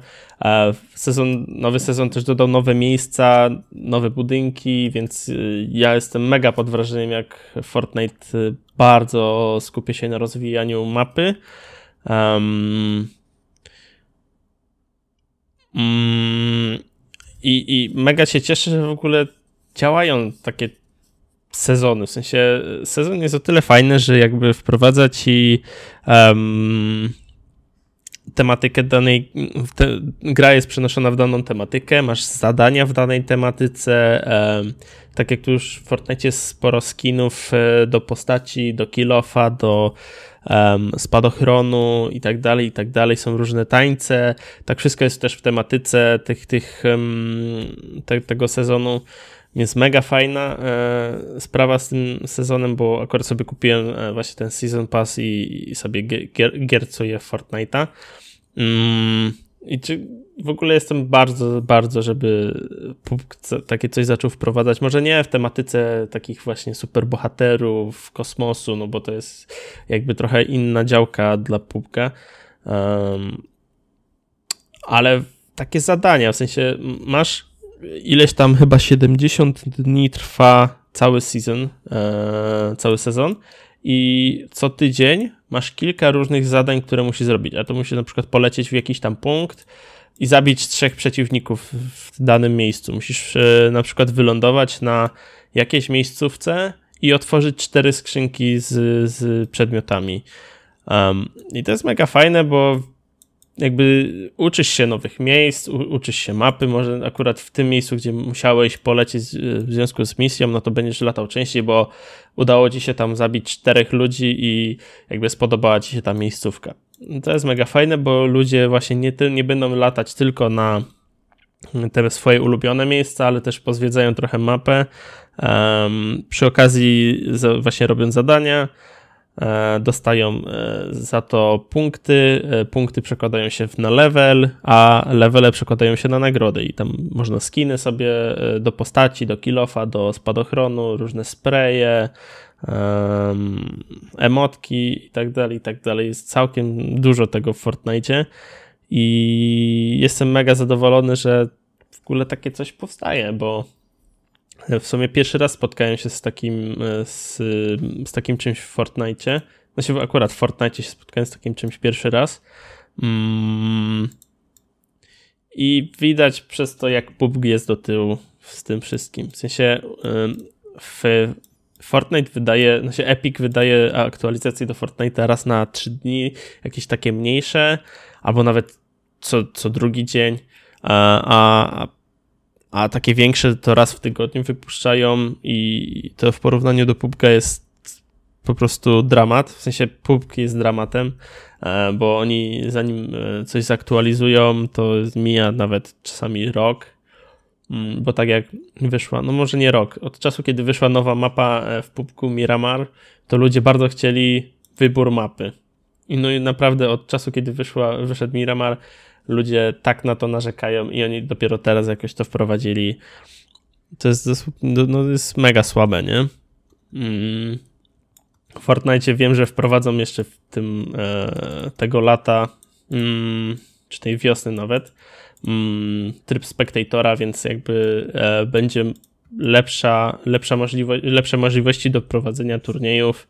Sezon, nowy sezon też dodał nowe miejsca, nowe budynki, więc y, ja jestem mega pod wrażeniem, jak Fortnite y, bardzo skupia się na rozwijaniu mapy. Um, i, I mega się cieszę, że w ogóle działają takie sezony. W sensie sezon jest o tyle fajny, że jakby wprowadza ci um, tematykę danej, te, gra jest przenoszona w daną tematykę, masz zadania w danej tematyce, tak jak tu już w Fortnite jest sporo skinów e, do postaci, do kilofa, do um, spadochronu i tak dalej, i tak dalej. Są różne tańce. Tak wszystko jest też w tematyce tych, tych, um, te, tego sezonu. Więc mega fajna e, sprawa z tym sezonem, bo akurat sobie kupiłem e, właśnie ten Season Pass i, i sobie gier, giercuję Fortnite'a. Mm, I czy w ogóle jestem bardzo, bardzo, żeby takie coś zaczął wprowadzać. Może nie w tematyce takich właśnie superbohaterów, kosmosu, no bo to jest jakby trochę inna działka dla pubka. Um, ale takie zadania, w sensie masz ileś tam chyba 70 dni trwa cały season, e, cały sezon i co tydzień masz kilka różnych zadań, które musisz zrobić, a to musisz na przykład polecieć w jakiś tam punkt i zabić trzech przeciwników w danym miejscu. Musisz e, na przykład wylądować na jakiejś miejscówce i otworzyć cztery skrzynki z, z przedmiotami. Um, I to jest mega fajne, bo jakby uczysz się nowych miejsc, u, uczysz się mapy, może akurat w tym miejscu, gdzie musiałeś polecieć w związku z misją, no to będziesz latał częściej, bo udało ci się tam zabić czterech ludzi i jakby spodobała ci się ta miejscówka. To jest mega fajne, bo ludzie właśnie nie, nie będą latać tylko na te swoje ulubione miejsca, ale też pozwiedzają trochę mapę. Um, przy okazji właśnie robią zadania, E, dostają e, za to punkty, e, punkty przekładają się na level, a levele przekładają się na nagrody. I tam można skiny sobie do postaci, do kilofa, do spadochronu, różne spreje, emotki i tak dalej, i tak dalej. Jest całkiem dużo tego w Fortnite i jestem mega zadowolony, że w ogóle takie coś powstaje, bo w sumie pierwszy raz spotkałem się z takim, e, z, z takim czymś w Fortnite. Znaczy akurat w Fortnite się spotkałem z takim czymś pierwszy raz. Mm. I widać przez to, jak PUBG jest do tyłu z tym wszystkim. W sensie w Fortnite wydaje, znaczy Epic wydaje aktualizacje do Fortnite raz na 3 dni, jakieś takie mniejsze, albo nawet co, co drugi dzień, a, a a takie większe to raz w tygodniu wypuszczają i to w porównaniu do PUBG jest po prostu dramat, w sensie PUBG jest dramatem, e, bo oni zanim e, coś zaktualizują, to mija nawet czasami rok, mm, bo tak jak wyszła, no może nie rok, od czasu kiedy wyszła nowa mapa e, w PUBG Miramar, to ludzie bardzo chcieli wybór mapy. I no i naprawdę od czasu kiedy wyszła, wyszedł Miramar, ludzie tak na to narzekają i oni dopiero teraz jakoś to wprowadzili. To jest, no, no jest mega słabe, nie? Mm. W Fortnite wiem, że wprowadzą jeszcze w tym e, tego lata, mm, czy tej wiosny nawet, mm, tryb spektatora, więc jakby e, będzie lepsza, lepsza możliwość, lepsze możliwości do prowadzenia turniejów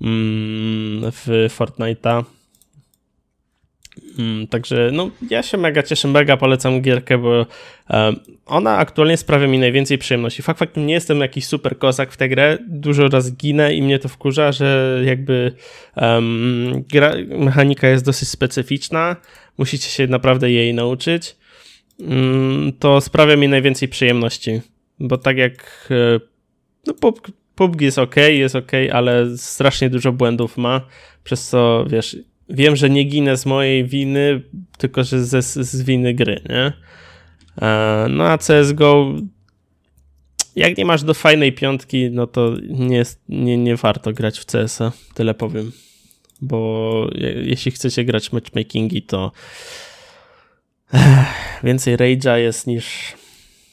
mm, w Fortnite'a także no, ja się mega cieszę, mega polecam gierkę, bo ona aktualnie sprawia mi najwięcej przyjemności. Fakt faktem nie jestem jakiś super kozak w tę grę, dużo raz ginę i mnie to wkurza, że jakby um, gra, mechanika jest dosyć specyficzna, musicie się naprawdę jej nauczyć. Um, to sprawia mi najwięcej przyjemności, bo tak jak e, no, PUBG jest ok, jest ok, ale strasznie dużo błędów ma, przez co wiesz wiem, że nie ginę z mojej winy, tylko że ze, z winy gry, nie? E, no a CSGO jak nie masz do fajnej piątki, no to nie, nie, nie warto grać w CS-a, tyle powiem. Bo jeśli chcecie grać matchmakingi, to więcej rage'a jest niż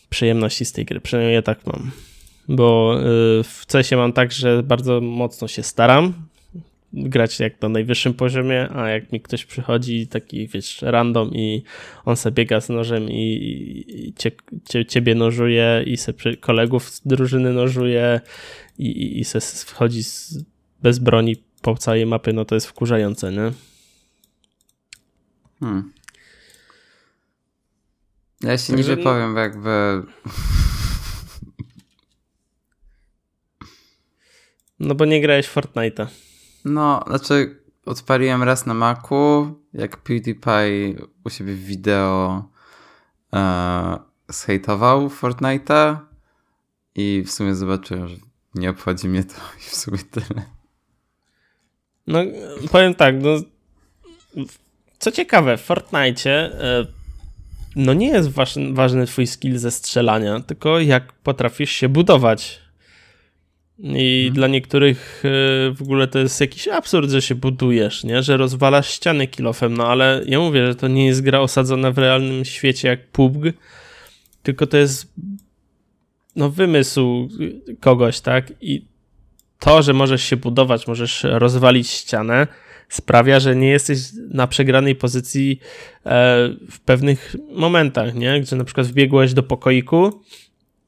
przyjemności z tej gry. Przynajmniej ja tak mam. Bo y, w CS-ie mam tak, że bardzo mocno się staram, grać jak na najwyższym poziomie, a jak mi ktoś przychodzi taki, wiesz, random i on sobie biega z nożem i, i cie, cie, ciebie nożuje i se kolegów z drużyny nożuje i, i, i se wchodzi z, bez broni po całej mapy, no to jest wkurzające, nie? Hmm. Ja się Także... nie wypowiem, jakby... No bo nie grałeś Fortnite'a. No, znaczy odpaliłem raz na Macu, jak PewDiePie u siebie w wideo e, zhejtował Fortnite'a i w sumie zobaczyłem, że nie obchodzi mnie to i w sumie tyle. No, powiem tak, no, co ciekawe, w Fortnite e, no nie jest ważny, ważny twój skill ze strzelania, tylko jak potrafisz się budować. I hmm. dla niektórych e, w ogóle to jest jakiś absurd, że się budujesz, nie? że rozwalasz ściany kilofem, no ale ja mówię, że to nie jest gra osadzona w realnym świecie jak PUBG, tylko to jest no wymysł kogoś, tak? I to, że możesz się budować, możesz rozwalić ścianę, sprawia, że nie jesteś na przegranej pozycji e, w pewnych momentach, nie? Gdzie na przykład wbiegłeś do pokoiku,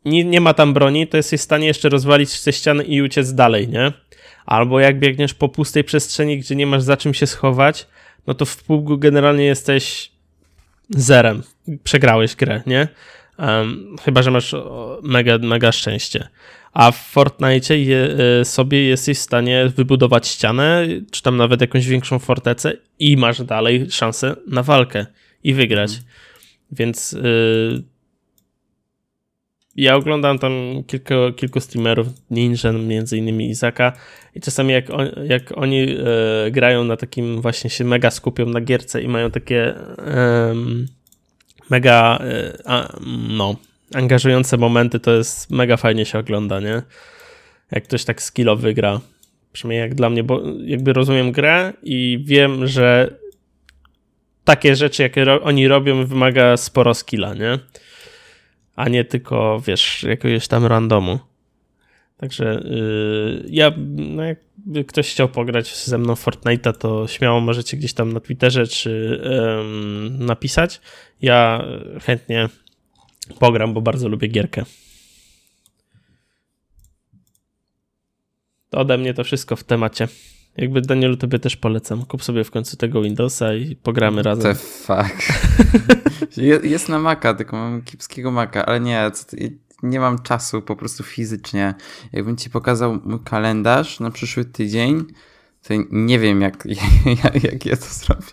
nie, nie ma tam broni, to jesteś w stanie jeszcze rozwalić te ściany i uciec dalej, nie? Albo jak biegniesz po pustej przestrzeni, gdzie nie masz za czym się schować, no to w pługu generalnie jesteś zerem. Przegrałeś grę, nie? Um, chyba, że masz mega, mega szczęście. A w Fortnite je, sobie jesteś w stanie wybudować ścianę, czy tam nawet jakąś większą fortecę i masz dalej szansę na walkę i wygrać. Mhm. Więc y, ja oglądam tam kilku, kilku streamerów, Ninja, między innymi Izaka i czasami jak, on, jak oni y, grają na takim właśnie się mega skupią na gierce i mają takie y, mega, e, no, angażujące momenty, to jest mega fajnie się ogląda, nie? Jak ktoś tak skillowy gra. Przynajmniej jak dla mnie, bo jakby rozumiem grę i wiem, że takie rzeczy, jakie ro oni robią, wymaga sporo skilla, nie? A nie tylko, wiesz, jakiegoś tam randomu. Także yy, ja, no jakby ktoś chciał pograć ze mną Fortnite'a, to śmiało możecie gdzieś tam na Twitterze czy yy, napisać. Ja chętnie pogram, bo bardzo lubię gierkę. To ode mnie to wszystko w temacie. Jakby Danielu tobie też polecam. Kup sobie w końcu tego Windowsa i pogramy razem. The fuck. Jest na Maca, tylko mam kipskiego Maca, ale nie, nie mam czasu po prostu fizycznie. Jakbym ci pokazał mój kalendarz na przyszły tydzień, to nie wiem jak, jak, jak ja to zrobię.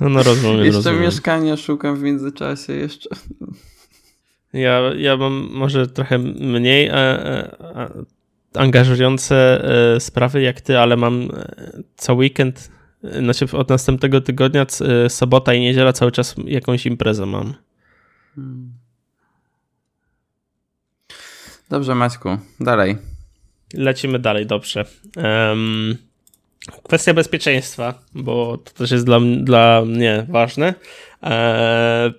No, no rozumiem. Jeszcze rozumiem. mieszkania szukam w międzyczasie, jeszcze. Ja, ja mam może trochę mniej a, a, angażujące e, sprawy jak ty, ale mam e, co weekend, znaczy od następnego tygodnia, e, sobota i niedziela cały czas jakąś imprezę mam. Hmm. Dobrze, Maćku, dalej. Lecimy dalej, dobrze. Um, kwestia bezpieczeństwa, bo to też jest dla, dla mnie ważne. E,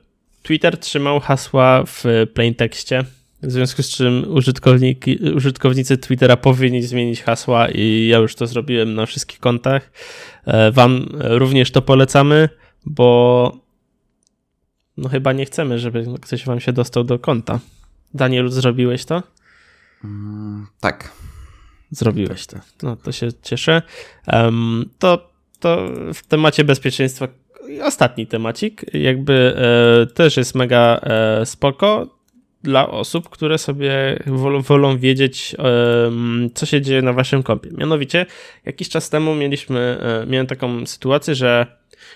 Twitter trzymał hasła w plaintekście, w związku z czym użytkownicy Twittera powinni zmienić hasła i ja już to zrobiłem na wszystkich kontach. E, wam również to polecamy, bo no chyba nie chcemy, żeby ktoś wam się dostał do konta. Daniel, zrobiłeś to? Mm, tak. Zrobiłeś to. No to się cieszę. Um, to, to w temacie bezpieczeństwa ostatni temacik, jakby e, też jest mega e, spoko dla osób, które sobie wolą, wolą wiedzieć, co się dzieje na waszym kompie. Mianowicie, jakiś czas temu mieliśmy, e, miałem taką sytuację, że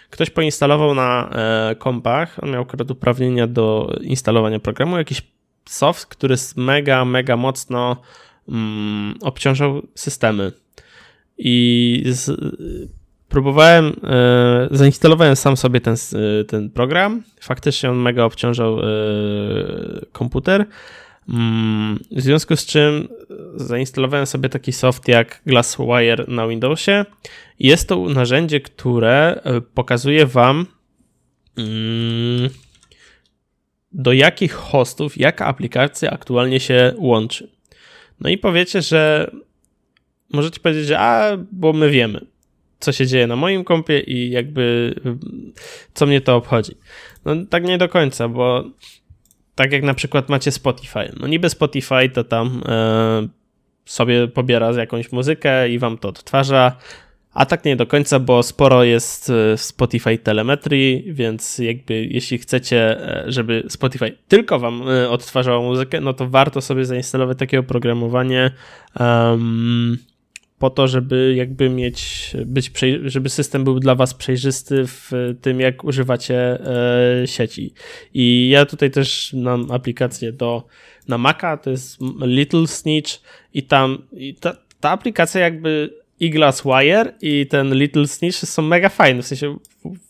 ktoś poinstalował na e, kompach, on miał akurat uprawnienia do instalowania programu, jakiś soft, który mega, mega mocno mm, obciążał systemy. I z, próbowałem, e, zainstalowałem sam sobie ten, e, ten program. Faktycznie on mega obciążał e, komputer. Mm, w związku z czym zainstalowałem sobie taki soft jak Glasswire na Windowsie. Jest to narzędzie, które pokazuje Wam. Mm, do jakich hostów, jaka aplikacja aktualnie się łączy. No i powiecie, że możecie powiedzieć, że a, bo my wiemy, co się dzieje na moim kompie i jakby co mnie to obchodzi. No tak nie do końca, bo tak jak na przykład macie Spotify. No niby Spotify to tam e, sobie pobiera jakąś muzykę i wam to odtwarza, a tak nie do końca, bo sporo jest e, w Spotify telemetrii, więc jakby jeśli chcecie, e, żeby Spotify tylko wam e, odtwarzało muzykę, no to warto sobie zainstalować takie oprogramowanie um, po to, żeby jakby mieć, być, żeby system był dla was przejrzysty w tym, jak używacie e, sieci. I ja tutaj też mam aplikację do, na Maca, to jest Little Snitch i tam i ta, ta aplikacja jakby i Glasswire i ten Little Snitch są mega fajne, w sensie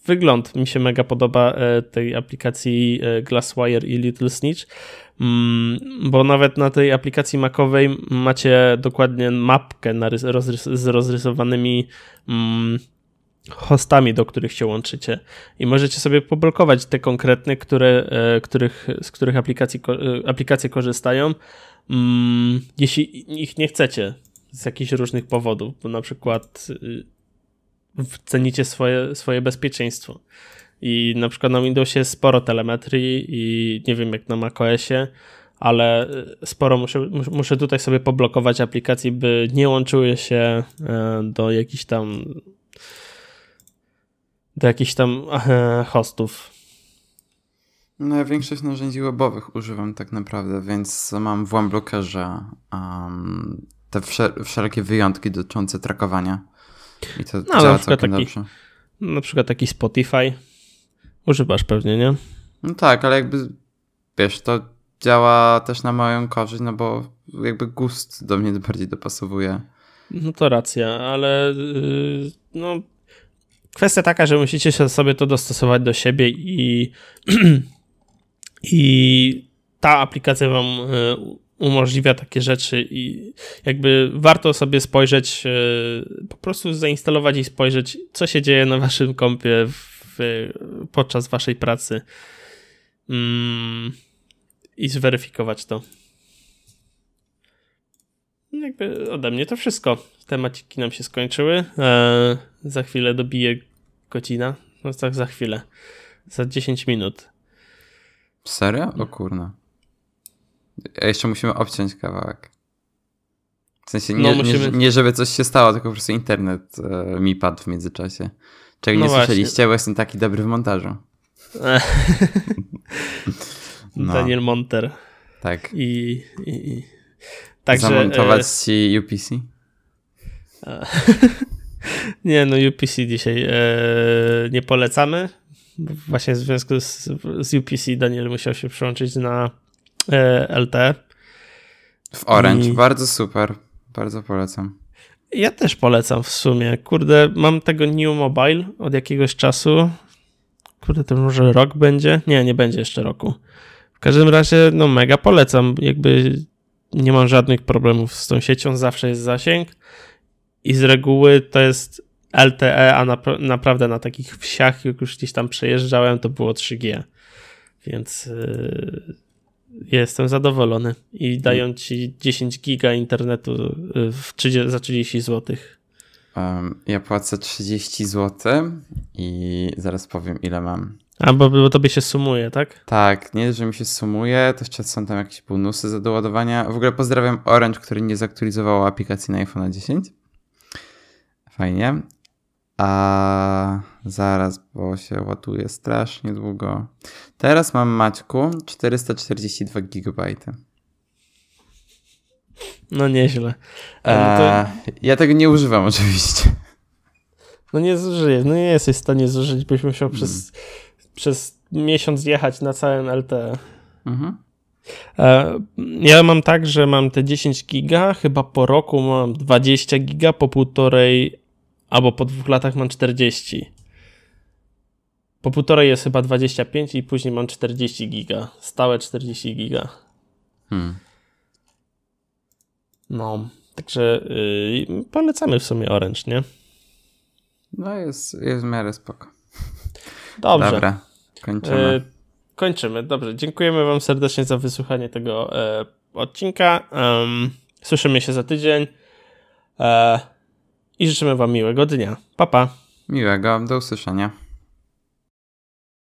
wygląd mi się mega podoba e, tej aplikacji e, Glasswire i Little Snitch, bo nawet na tej aplikacji Macowej macie dokładnie mapkę z rozrysowanymi mm, hostami, do których się łączycie i możecie sobie poblokować te konkretne, które, e, których, z których aplikacji, aplikacje korzystają, mm, jeśli ich nie chcecie z jakichś różnych powodów, bo na przykład y, cenicie swoje, swoje bezpieczeństwo. I na przykład na Windowsie jest sporo telemetrii i nie wiem jak na macOSie, ale y, sporo muszę, muszę tutaj sobie poblokować aplikacji, by nie łączyły się e, do jakichś tam do jakichś tam e, hostów. No ja większość narzędzi webowych używam tak naprawdę, więc mam w OneBlockerze um, te wszelkie wyjątki dotyczące trakowania. I to no, działa całkiem taki, dobrze. Na przykład taki Spotify używasz pewnie, nie? No tak, ale jakby wiesz, to działa też na moją korzyść, no bo jakby gust do mnie bardziej dopasowuje. No to racja, ale yy, no kwestia taka, że musicie sobie to dostosować do siebie i i ta aplikacja wam yy, umożliwia takie rzeczy i jakby warto sobie spojrzeć, e, po prostu zainstalować i spojrzeć, co się dzieje na waszym kompie w, podczas waszej pracy mm, i zweryfikować to. Jakby ode mnie to wszystko. Tematiki nam się skończyły. Eee, za chwilę dobije godzina. No tak za chwilę. Za 10 minut. Serio? O kurna. A jeszcze musimy obciąć kawałek. W sensie nie, no, musimy... nie, nie, żeby coś się stało, tylko po prostu internet e, mi padł w międzyczasie. Czego no nie właśnie. słyszeliście, bo jestem taki dobry w montażu. no. Daniel Monter. Tak. I, i, także, Zamontować e... ci UPC? nie, no UPC dzisiaj e... nie polecamy. Właśnie w związku z, z UPC Daniel musiał się przyłączyć na E, LTE. W Orange, I... bardzo super, bardzo polecam. Ja też polecam w sumie. Kurde, mam tego New Mobile od jakiegoś czasu. Kurde, to może rok będzie? Nie, nie będzie jeszcze roku. W każdym razie, no mega polecam. Jakby nie mam żadnych problemów z tą siecią, zawsze jest zasięg. I z reguły to jest LTE, a na, naprawdę na takich wsiach, jak już gdzieś tam przejeżdżałem, to było 3G. Więc. Yy jestem zadowolony i dają ci 10 giga internetu y, w 30, za 30 zł. Ja płacę 30 zł i zaraz powiem ile mam. A, bo, bo tobie się sumuje, tak? Tak, nie, że mi się sumuje, to jeszcze są tam jakieś bonusy za doładowania. W ogóle pozdrawiam Orange, który nie zaktualizował aplikacji na iPhone 10. Fajnie. A zaraz, bo się ładuje strasznie długo. Teraz mam Maćku 442 GB. No nieźle. E, no to... Ja tego nie używam oczywiście. No nie zużyję, no nie jesteś w stanie zużyć, byś musiał hmm. przez, przez miesiąc jechać na całym LTE. Mhm. E, ja mam tak, że mam te 10 giga, chyba po roku mam 20 giga, po półtorej albo po dwóch latach mam 40. Po półtorej jest chyba 25 i później mam 40 giga. Stałe 40 giga. Hmm. No, także yy, polecamy w sumie Orange, nie? No jest, jest w miarę spoko. Dobrze. Dobra, kończymy. Yy, kończymy, dobrze. Dziękujemy wam serdecznie za wysłuchanie tego e, odcinka. Słyszymy się za tydzień. E, i życzymy Wam miłego dnia. Pa, pa. Miłego, do usłyszenia.